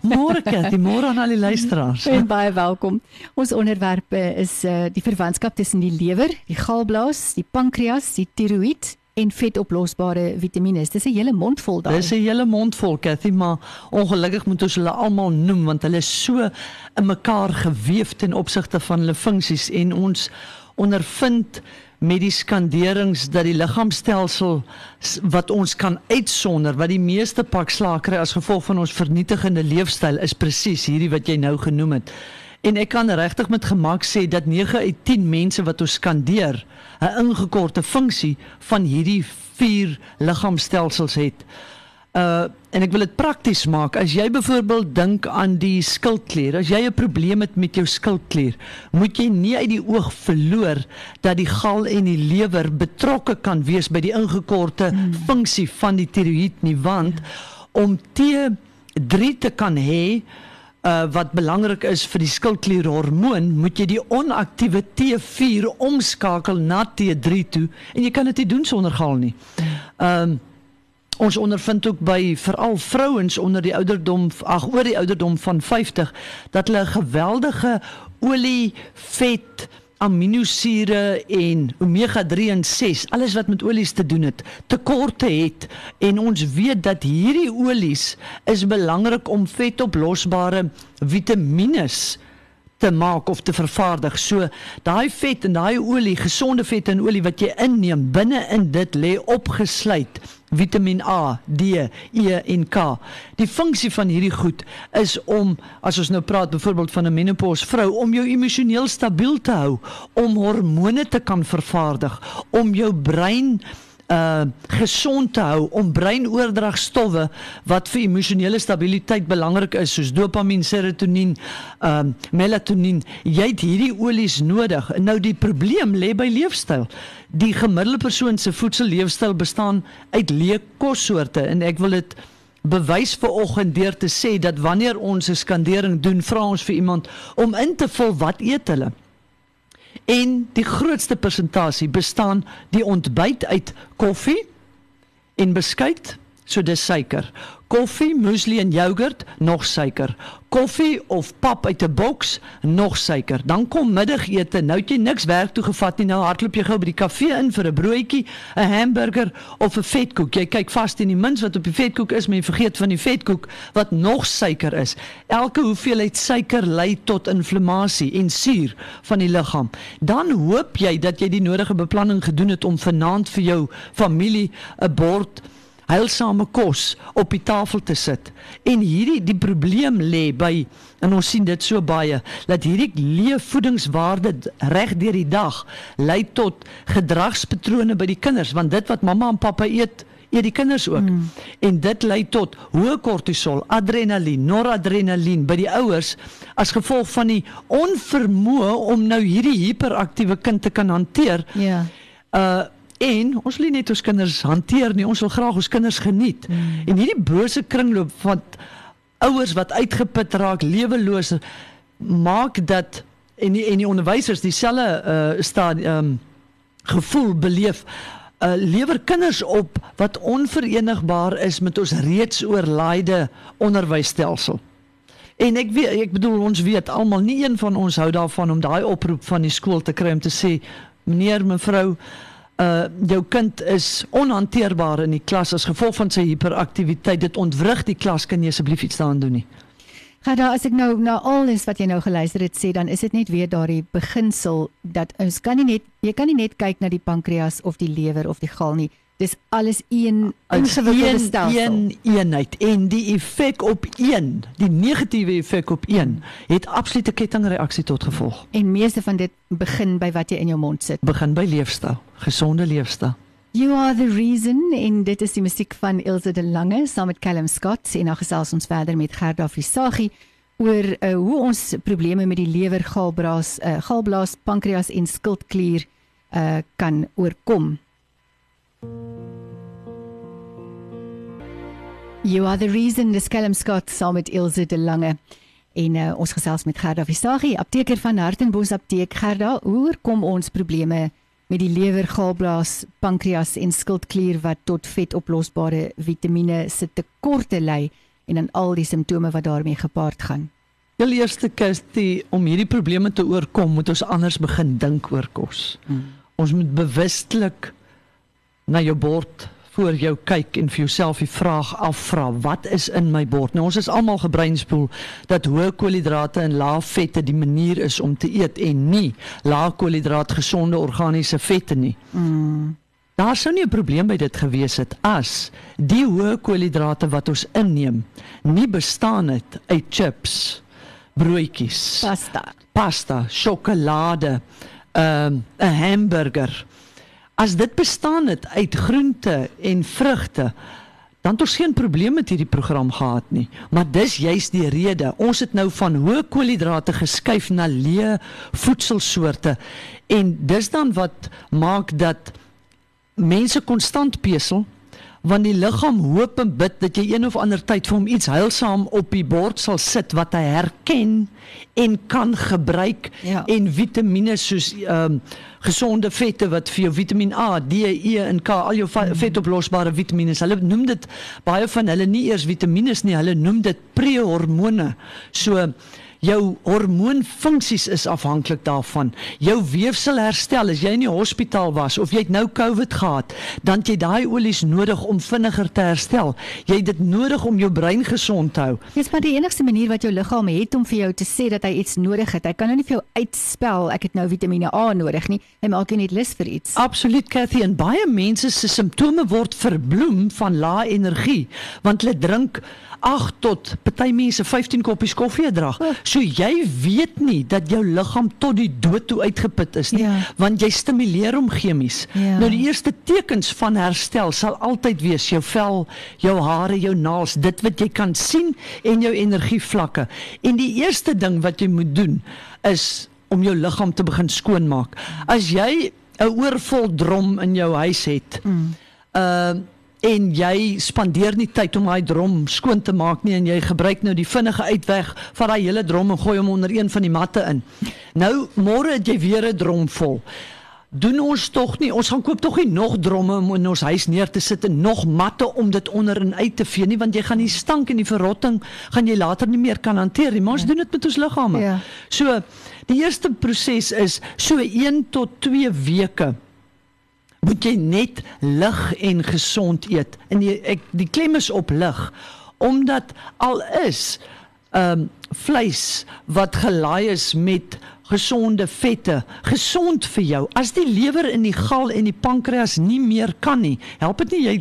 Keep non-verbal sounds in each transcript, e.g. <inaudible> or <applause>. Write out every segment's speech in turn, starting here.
Môre Cathy, môre aan al die luisteraars. En baie welkom. Ons onderwerp eh, is uh, die verwantskap tussen die lewer, die galblaas, die pankreas, die tiroïed en vetoplosbare vitamiene. Dis 'n hele mond vol daar. Dis 'n hele mond vol Cathy, maar ongelukkig moet ons hulle almal noem want hulle is so in mekaar geweef ten opsigte van hulle funksies en ons ondervind met die skanderings dat die liggaamstelsel wat ons kan uitsonder wat die meeste pak slaag kry as gevolg van ons vernietigende leefstyl is presies hierdie wat jy nou genoem het. En ek kan regtig met gemak sê dat 9 uit 10 mense wat ons skandeer 'n ingekorte funksie van hierdie vier liggaamstelsels het. Uh en ek wil dit prakties maak. As jy byvoorbeeld dink aan die skildklier, as jy 'n probleem het met jou skildklier, moet jy nie uit die oog verloor dat die gal en die lewer betrokke kan wees by die ingekorte hmm. funksie van die tiroïed nie, want ja. om T3 te kan hê uh wat belangrik is vir die skildklierhormoon, moet jy die onaktiewe T4 omskakel na T3 toe en jy kan dit nie doen sonder gal nie. Ehm um, ons ondervind ook by veral vrouens onder die ouderdom ag oor die ouderdom van 50 dat hulle 'n geweldige olie, vet, aminosure en omega 3 en 6, alles wat met olies te doen het, tekorte het. En ons weet dat hierdie olies is belangrik om vetoplosbare vitamiene te maak of te vervaardig. So daai vet en daai olie, gesonde vet en olie wat jy inneem, binne in dit lê opgesluit Vitamiin A, D, E en K. Die funksie van hierdie goed is om as ons nou praat byvoorbeeld van 'n menopause vrou om jou emosioneel stabiel te hou, om hormone te kan vervaardig, om jou brein uh gesond te hou om breinoordragstowwe wat vir emosionele stabiliteit belangrik is soos dopamien, serotonien, um uh, melatonien. Jy het hierdie olies nodig. Nou die probleem lê by leefstyl. Die gemiddelde persoon se voedselleefstyl bestaan uit leë kossoorte en ek wil dit bewys vir oggend deur te sê dat wanneer ons 'n skandering doen, vra ons vir iemand om in te vul wat eet hulle en die grootste persentasie bestaan die ontbyt uit koffie en beskuit, so dis suiker. Koffie, muesli en jogurt, nog suiker. Koffie of pap uit 'n boks, nog suiker. Dan kom middagete. Nou het jy niks werk toe gevat nie. Nou hardloop jy gou by die kafee in vir 'n broodjie, 'n hamburger of 'n vetkoek. Jy kyk vas teen die mins wat op die vetkoek is, maar jy vergeet van die vetkoek wat nog suiker is. Elke hoeveelheid suiker lei tot inflammasie en suur van die liggaam. Dan hoop jy dat jy die nodige beplanning gedoen het om vanaand vir jou familie 'n bord heilsame kos op die tafel te sit. En hierdie die probleem lê by en ons sien dit so baie dat hierdie leefvoedingswaarde reg deur die dag lei tot gedragspatrone by die kinders want dit wat mamma en pappa eet eet die kinders ook. Mm. En dit lei tot hoë kortisol, adrenalien, noradrenalien by die ouers as gevolg van die onvermoë om nou hierdie hiperaktiewe kind te kan hanteer. Ja. Uh En ons wil net ons kinders hanteer nie, ons wil graag ons kinders geniet. Mm. En hierdie bose kringloop van ouers wat uitgeput raak, lewelose maak dat en die, en die onderwysers dieselfde uh staan um gevoel beleef uh lewer kinders op wat onverenigbaar is met ons reeds oorlaaide onderwysstelsel. En ek weet ek bedoel ons weet almal nie een van ons hou daarvan om daai oproep van die skool te kry om te sê meneer mevrou uh jou kind is onhanteerbaar in die klas as gevolg van sy hiperaktiwiteit. Dit ontwrig die klas. Kan jy asseblief iets daaraan doen nie? Gada, as ek nou na alles wat jy nou geluister het sê, dan is dit net weer daardie beginsel dat ons kan nie net jy kan nie net kyk na die pankreas of die lewer of die gal nie. Dis alles een ingewikkelde stelsel. Een eenheid en die effek op een, die negatiewe effek op een, het absolute kettingreaksie tot gevolg. En meeste van dit begin by wat jy in jou mond sit. Begin by leefstyl, gesonde leefstyl. You are the reason en dit is die musiek van Ilse de Lange saam met Callum Scott en nou gesels ons verder met Gerda Visagie oor uh, hoe ons probleme met die lewer, galblaas, uh, galblaas, pankreas en skildklier uh, kan oorkom. You are the reason the Skelm Scott saam met Ilse de Lange en uh, ons gesels met Gerda Visagie, apteker van Hartenbos Apteek. Gerda, hoe kom ons probleme met die lewer, galblaas, pankreas en skildklier wat tot vetoplosbare vitamiene se tekorte lei en dan al die simptome wat daarmee gepaard gaan. Die eerste kwessie om hierdie probleme te oorkom, moet ons anders begin dink oor kos. Hmm. Ons moet bewustelik na jou bord voor jou kyk en vir jouself die vraag afvra, wat is in my bord? Nou ons is almal gebreinspoel dat hoë koolhidrate en lae vette die manier is om te eet en nie lae koolhidraat gesonde organiese vette nie. Mm. Daar sou nie 'n probleem by dit gewees het as die hoë koolhidrate wat ons inneem nie bestaan het uit chips, broodjies, pasta, pasta, sjokolade, ehm, 'n um, hamburger as dit bestaan het uit groente en vrugte dan het ons geen probleem met hierdie program gehad nie. Maar dis juist die rede. Ons het nou van hoë koolhidrate geskuif na leë voedselsoorte. En dis dan wat maak dat mense konstant pesel want die liggaam hoop en bid dat jy een of ander tyd vir hom iets heilsaam op die bord sal sit wat hy herken en kan gebruik ja. en vitamiene soos ehm um, gesonde vette wat vir jou Vitamiin A, D, E en K al jou mm. vetoplosbare vitamiene. Hulle noem dit baie van hulle nie eers vitamiene nie, hulle noem dit prehormone. So jou hormoonfunksies is afhanklik daarvan. Jou weefsel herstel as jy in die hospitaal was of jy het nou COVID gehad, dan jy daai olies nodig om vinniger te herstel. Jy het dit nodig om jou brein gesond te hou. Dis maar die enigste manier wat jou liggaam het om vir jou te sê dat hy iets nodig het. Hy kan nou nie vir jou uitspel ek het nou Vitamiene A nodig nie. Hy maak jou net lus vir iets. Absoluut Cathy en baie mense se simptome word verbloem van lae energie want hulle drink 8 tot party mense 15 koppies koffie dra. So jy weet nie dat jou liggaam tot die dood toe uitgeput is nie, ja. want jy stimuleer hom chemies. Ja. Nou die eerste tekens van herstel sal altyd wees jou vel, jou hare, jou naels, dit wat jy kan sien en jou energievlakke. En die eerste ding wat jy moet doen is om jou liggaam te begin skoonmaak. As jy 'n oorvol drom in jou huis het, mm. uh en jy spandeer nie tyd om daai drom skoon te maak nie en jy gebruik nou die vinnige uitweg van daai hele drom en gooi hom onder een van die matte in. Nou môre het jy weer 'n drom vol. Doen ons tog nie, ons gaan koop tog nie nog dromme om in ons huis neer te sit en nog matte om dit onder en uit te vee nie want jy gaan die stank en die verrotting gaan jy later nie meer kan hanteer nie. Maar ons ja. doen dit met ons liggame. Ja. So die eerste proses is so 1 tot 2 weke moet jy net lig en gesond eet. En die, ek die klem is op lig omdat al is ehm um, vleis wat gelaai is met gesonde vette, gesond vir jou. As die lewer en die gal en die pankreas nie meer kan nie, help dit nie jy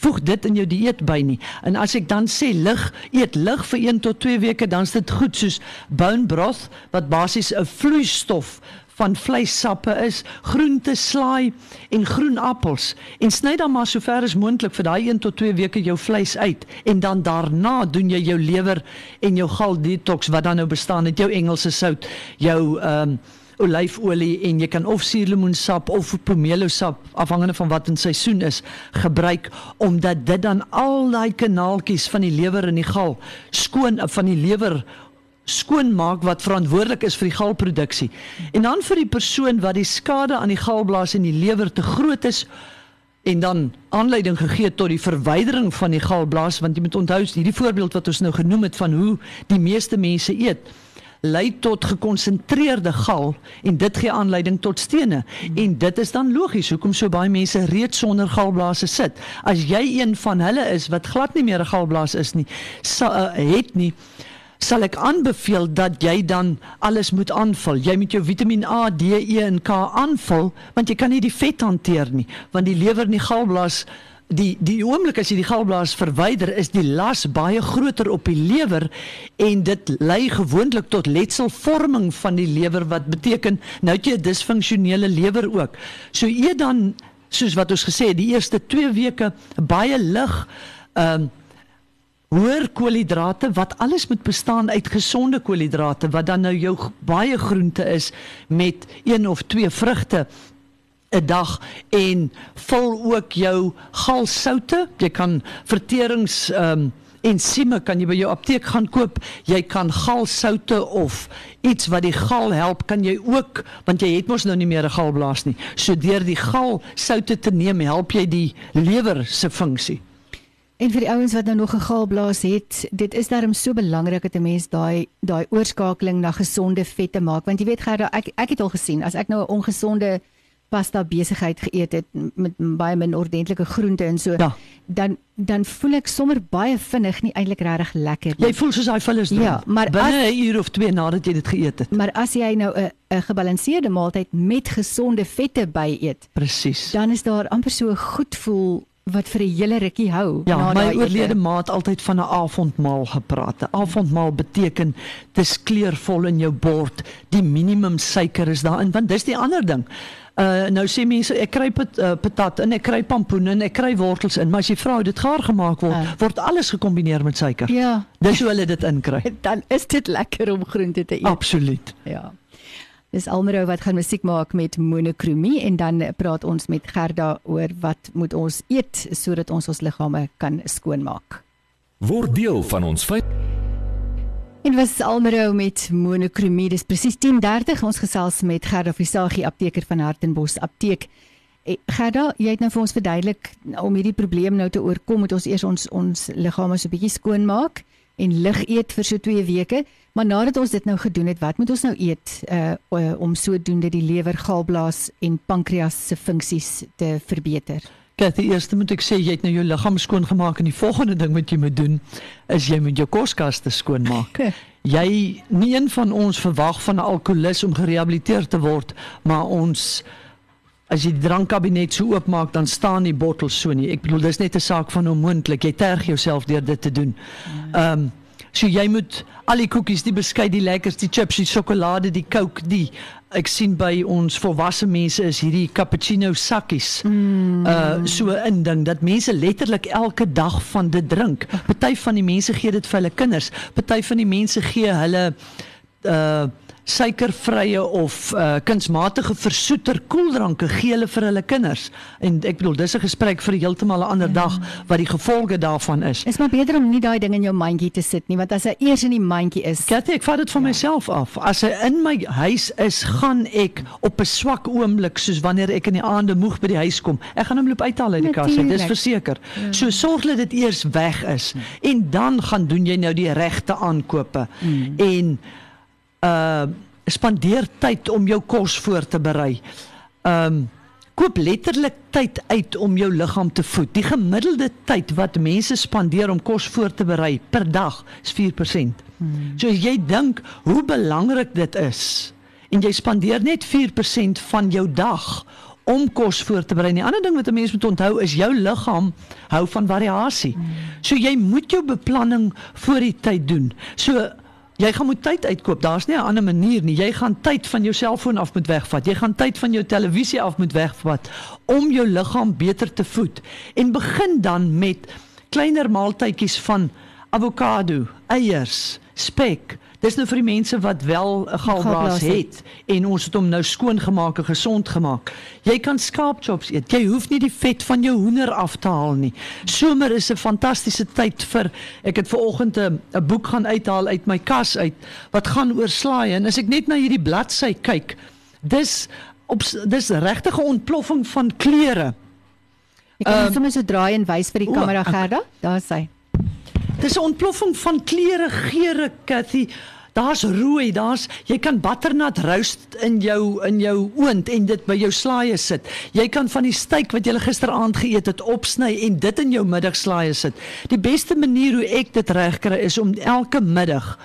voeg dit in jou dieet by nie. En as ek dan sê lig, eet lig vir 1 tot 2 weke, dan is dit goed soos bone broth wat basies 'n vloeistof van vleissappe is, groente slaai en groen appels. En sny dan maar sover as moontlik vir daai 1 tot 2 weke jou vleis uit en dan daarna doen jy jou lewer en jou gal detox wat dan nou bestaan uit jou Engelse sout, jou ehm um, olyfolie en jy kan of suurlemoensap of pomelosap afhangende van wat in seisoen is gebruik omdat dit dan al daai kanaaltjies van die lewer en die gal skoon van die lewer skoonmaak wat verantwoordelik is vir die galproduksie. En dan vir die persoon wat die skade aan die galblaas en die lewer te groot is en dan aanleiding gegee tot die verwydering van die galblaas want jy moet onthou hierdie voorbeeld wat ons nou genoem het van hoe die meeste mense eet lei tot gekonsentreerde gal en dit gee aanleiding tot stene en dit is dan logies hoekom so baie mense reeds sonder galblase sit as jy een van hulle is wat glad nie meer 'n galblaas is nie sa, uh, het nie sal ek aanbeveel dat jy dan alles moet aanvul. Jy moet jou Vitamiin A, D, E en K aanvul want jy kan nie die vet hanteer nie want die lewer en die galblaas die die oomblik as jy die galblaas verwyder is die las baie groter op die lewer en dit lei gewoonlik tot letselvorming van die lewer wat beteken nou het jy 'n disfunksionele lewer ook. So eet dan soos wat ons gesê het die eerste 2 weke baie lig ehm um, hoër koolhidrate wat alles moet bestaan uit gesonde koolhidrate wat dan nou jou baie groente is met een of twee vrugte 'n dag en vul ook jou galsoute jy kan verterings ehm um, ensieme kan jy by jou apteek gaan koop. Jy kan galsoute of iets wat die gal help kan jy ook want jy het mos nou nie meer 'n galblaas nie. So deur die galsoute te neem help jy die lewer se funksie En vir die ouens wat nou nog 'n galblaas het, dit is daarom so belangrik dat 'n mens daai daai oorskakeling na gesonde vette maak want jy weet Gerda, ek ek het al gesien as ek nou 'n ongesonde pasta besigheid geëet het met baie min ordentlike groente en so Ja. dan dan voel ek sommer baie vinnig nie eintlik regtig lekker nie. Jy voel soos daai vullis doen. Ja, maar binne 'n uur of 2 nadat jy dit geëet het. Maar as jy nou 'n 'n gebalanseerde maaltyd met gesonde vette by eet, Presies. dan is daar amper so 'n goed voel wat vir 'n hele rukkie hou Ja, my oorlede ma het altyd van 'n avondmaal gepraat. 'n Avondmaal beteken dis kleurvol in jou bord. Die minimum suiker is daarin want dis die ander ding. Uh nou sê mense ek kry pat, uh, patat en ek kry pampoen en ek kry wortels in, maar as jy vra hoe dit gaar gemaak word, Ah. word alles gekombineer met suiker. Ja, Dis hoe hulle dit inkry. <laughs> dan is dit lekker om groente te eet. Absoluut. Ja. Dis Almero wat gaan musiek maak met monokromie en dan praat ons met Gerda oor wat moet ons eet sodat ons ons liggame kan skoonmaak. Word deel van ons feit. En was Almero met monokromie. Dis presies 10:30. Ons gesels met Gerda Visagie, apteker van Hartenbos Apteek. Eh, Gerda, jy het nou vir ons verduidelik om hierdie probleem nou te oorkom, moet ons eers ons ons liggame so 'n bietjie skoonmaak en lig eet vir so 2 weke. Maar nadat ons dit nou gedoen het, wat moet ons nou eet uh, om sodoende die lewer, galblaas en pankreas se funksies te verbeter? Kathy, eerste moet ek sê jy het nou jou liggaam skoon gemaak en die volgende ding wat jy moet doen is jy moet jou koskaste skoonmaak. jy nie een van ons verwag van 'n alkolikus om gerehabiliteer te word, maar ons as jy die drankkabinet so oopmaak dan staan die bottels so nie. Ek bedoel dis net 'n saak van onmoontlik. Jy terg jouself deur dit te doen. Ehm um, so jy moet al die koekies, die beskuit, die lekkers, die chips, die sjokolade, die Coke, die ek sien by ons volwasse mense is hierdie cappuccino sakkies. Mm. Uh so 'n inding dat mense letterlik elke dag van dit drink. Party van die mense gee dit vir hulle kinders. Party van die mense gee hulle uh suikervrye of uh kunsmatige versoeter koeldranke gee hulle vir hulle kinders. En ek bedoel dis 'n gesprek vir heeltemal 'n ander ja. dag wat die gevolge daarvan is. Is maar beter om nie daai ding in jou mandjie te sit nie, want as hy eers in die mandjie is, Kathy, ek vat dit van ja. myself af. As hy in my huis is, gaan ek op 'n swak oomblik soos wanneer ek in die aande moeg by die huis kom. Ek gaan hom loop uithaal uit die kas, dis verseker. Ja. So sorg dat dit eers weg is en dan gaan doen jy nou die regte aankope. Mm. En uh spandeer tyd om jou kos voor te berei. Um koop letterlik tyd uit om jou liggaam te voed. Die gemiddelde tyd wat mense spandeer om kos voor te berei per dag is 4%. Hmm. So as jy dink hoe belangrik dit is en jy spandeer net 4% van jou dag om kos voor te berei. Die ander ding wat 'n mens moet onthou is jou liggaam hou van variasie. Hmm. So jy moet jou beplanning voor die tyd doen. So Jy gaan moet tyd uitkoop. Daar's nie 'n ander manier nie. Jy gaan tyd van jou selfoon af moet wegvat. Jy gaan tyd van jou televisie af moet wegvat om jou liggaam beter te voed. En begin dan met kleiner maaltydjies van avokado, eiers, spek. Dis nou vir die mense wat wel 'n galblaas het. het en ons het hom nou skoon gemaak en gesond gemaak. Jy kan skaapchops eet. Jy hoef nie die vet van jou hoender af te haal nie. Somer is 'n fantastiese tyd vir ek het ver oggend 'n boek gaan uithaal uit my kas uit wat gaan oor slaai en as ek net na hierdie bladsy kyk, dis op dis regtig 'n ontploffing van kleure. Ek kan um, sommer so draai en wys vir die kamera Gerda. Daar's hy. Dis 'n ontploffing van kleure, geure, Cathy. Daar's rooi, daar's jy kan butternut roast in jou in jou oond en dit by jou slaaie sit. Jy kan van die steak wat jy gisteraand geëet het opsny en dit in jou middagslaaie sit. Die beste manier hoe ek dit regkry is om elke middag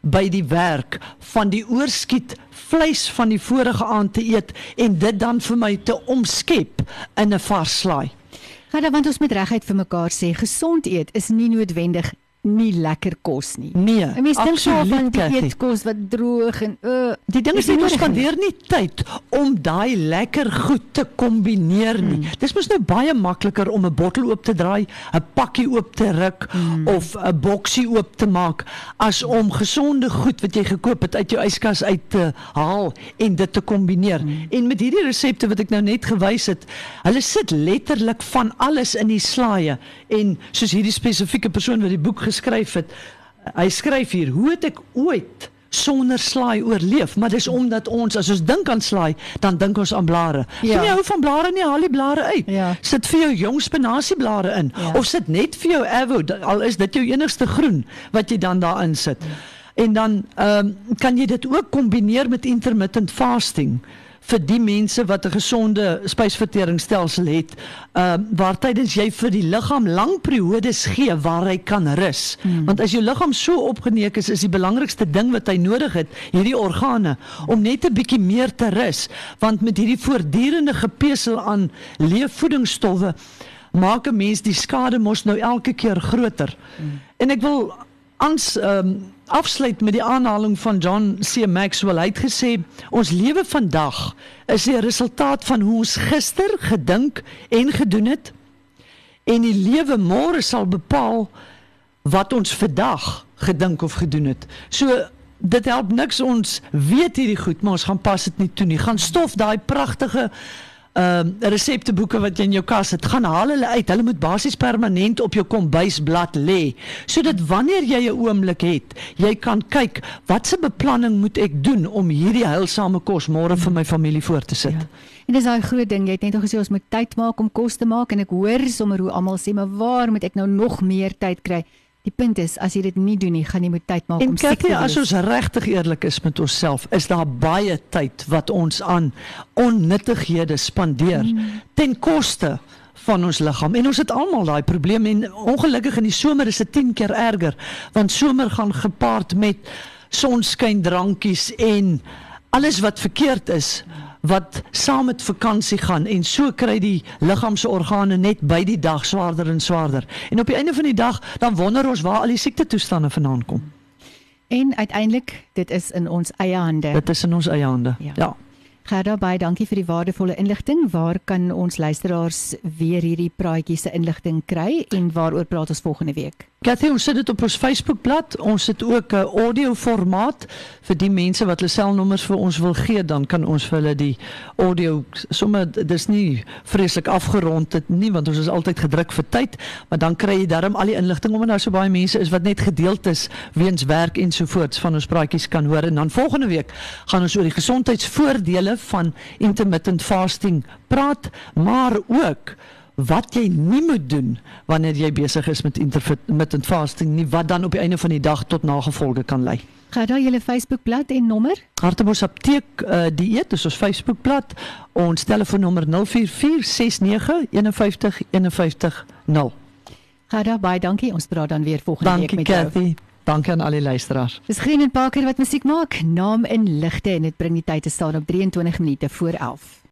by die werk van die oorskiet vleis van die vorige aand te eet en dit dan vir my te omskep in 'n vars slaai. Gerda, want ons moet reguit vir mekaar sê, gesond eet is nie noodwendig nie lekker kos nie. Nee, Mens dink so van Cathy. dieetkos wat droog en uh Die ding is nodig nie. spandeer nie tyd om daai lekker goed te kombineer nie. Mm. Dis mos nou baie makliker om 'n bottel oop te draai, 'n pakkie oop te ruk mm. of 'n boksie oop te maak as om gesonde goed wat jy gekoop het uit jou yskas uit te haal en dit te kombineer. Mm. En met hierdie resepte wat ek nou net gewys het, hulle sit letterlik van alles in die slaaie en soos hierdie spesifieke persoon wat die boek geskryf het, hy skryf hier, hoe het ek ooit sonder slaai oorleef, maar dis omdat ons as ons dink aan slaai, dan dink ons aan blare. Ja. Jy hou van blare nie, haal die blare uit. Ja. Sit vir jou jong spinasieblare in Ja. of sit net vir jou avo, al is dit jou enigste groen wat jy dan daarin sit. En dan ehm um, kan jy dit ook kombineer met intermittent fasting vir die mense wat 'n gesonde spysverteringsstelsel het, ehm uh, waar tydens jy vir die liggaam lang periodes gee waar hy kan rus. Hmm. Want as jou liggaam so opgeneek is, is die belangrikste ding wat hy nodig het, hierdie organe om net 'n bietjie meer te rus, want met hierdie voortdurende gepesel aan leefvoedingsstowwe maak 'n mens die skade mos nou elke keer groter. Hmm. En ek wil ans ehm um, afsluit met die aanhaling van John C Maxwell. Hy het gesê ons lewe vandag is die resultaat van hoe ons gister gedink en gedoen het en die lewe môre sal bepaal wat ons vandag gedink of gedoen het. So dit help niks ons weet hierdie goed, maar ons gaan pas dit nie toe nie. Gaan stof daai pragtige ehm uh, resepteboeke wat jy in jou kas het, gaan haal hulle uit. Hulle moet basies permanent op jou kombuisblad lê, sodat wanneer jy 'n oomblik het, jy kan kyk watse beplanning moet ek doen om hierdie heilsame kos môre vir my familie voor te sit. Ja. En dis daai groot ding, jy het net al gesê ons moet tyd maak om kos te maak en ek hoor sommer hoe almal sê, maar waar moet ek nou nog meer tyd kry? Die punt is as jy dit nie doen nie, gaan jy moet tyd maak En om kyk te jy as wees. ons regtig eerlik is met onsself, is daar baie tyd wat ons aan onnuttighede spandeer mm. ten koste van ons liggaam. En ons het almal daai probleem en ongelukkig in die somer is dit 10 keer erger want somer gaan gepaard met sonskyn drankies en alles wat verkeerd is wat saam met vakansie gaan en so kry die liggaam se organe net by die dag swaarder en swaarder. En op die einde van die dag dan wonder ons waar al die siekte toestande vandaan kom. En uiteindelik, dit is in ons eie hande. Dit is in ons eie hande. Ja. Ja. Gerda, baie dankie vir die waardevolle inligting. Waar kan ons luisteraars weer hierdie praatjies se inligting kry en waaroor praat ons volgende week? Cathy, ons sit dit op ons Facebookblad. Ons het ook 'n audio formaat vir die mense wat hulle selnommers vir ons wil gee, dan kan ons vir hulle die audio sommer dis nie vreeslik afgerond dit nie want ons is altyd gedruk vir tyd, maar dan kry jy darm al die inligting omdat daar so baie mense is wat net gedeeld is weens werk ensovoorts van ons praatjies kan hoor en dan volgende week gaan ons oor die gesondheidsvoordele van intermittent fasting praat, maar ook wat jy nie moet doen wanneer jy besig is met intermittent fasting nie wat dan op die einde van die dag tot nagevolge kan lei. Gerda, julle Facebookblad en nommer? Hartebos apteek uh, dieet is ons Facebookblad. Ons telefoonnommer 0446915150. Gerda, baie dankie. Ons praat dan weer volgende Dankie week met jou. Cathy. Dankie aan al die luisteraars. Dis Green en Parker wat musiek maak, naam in ligte en dit bring die tyd te staan op 23 minute voor 11.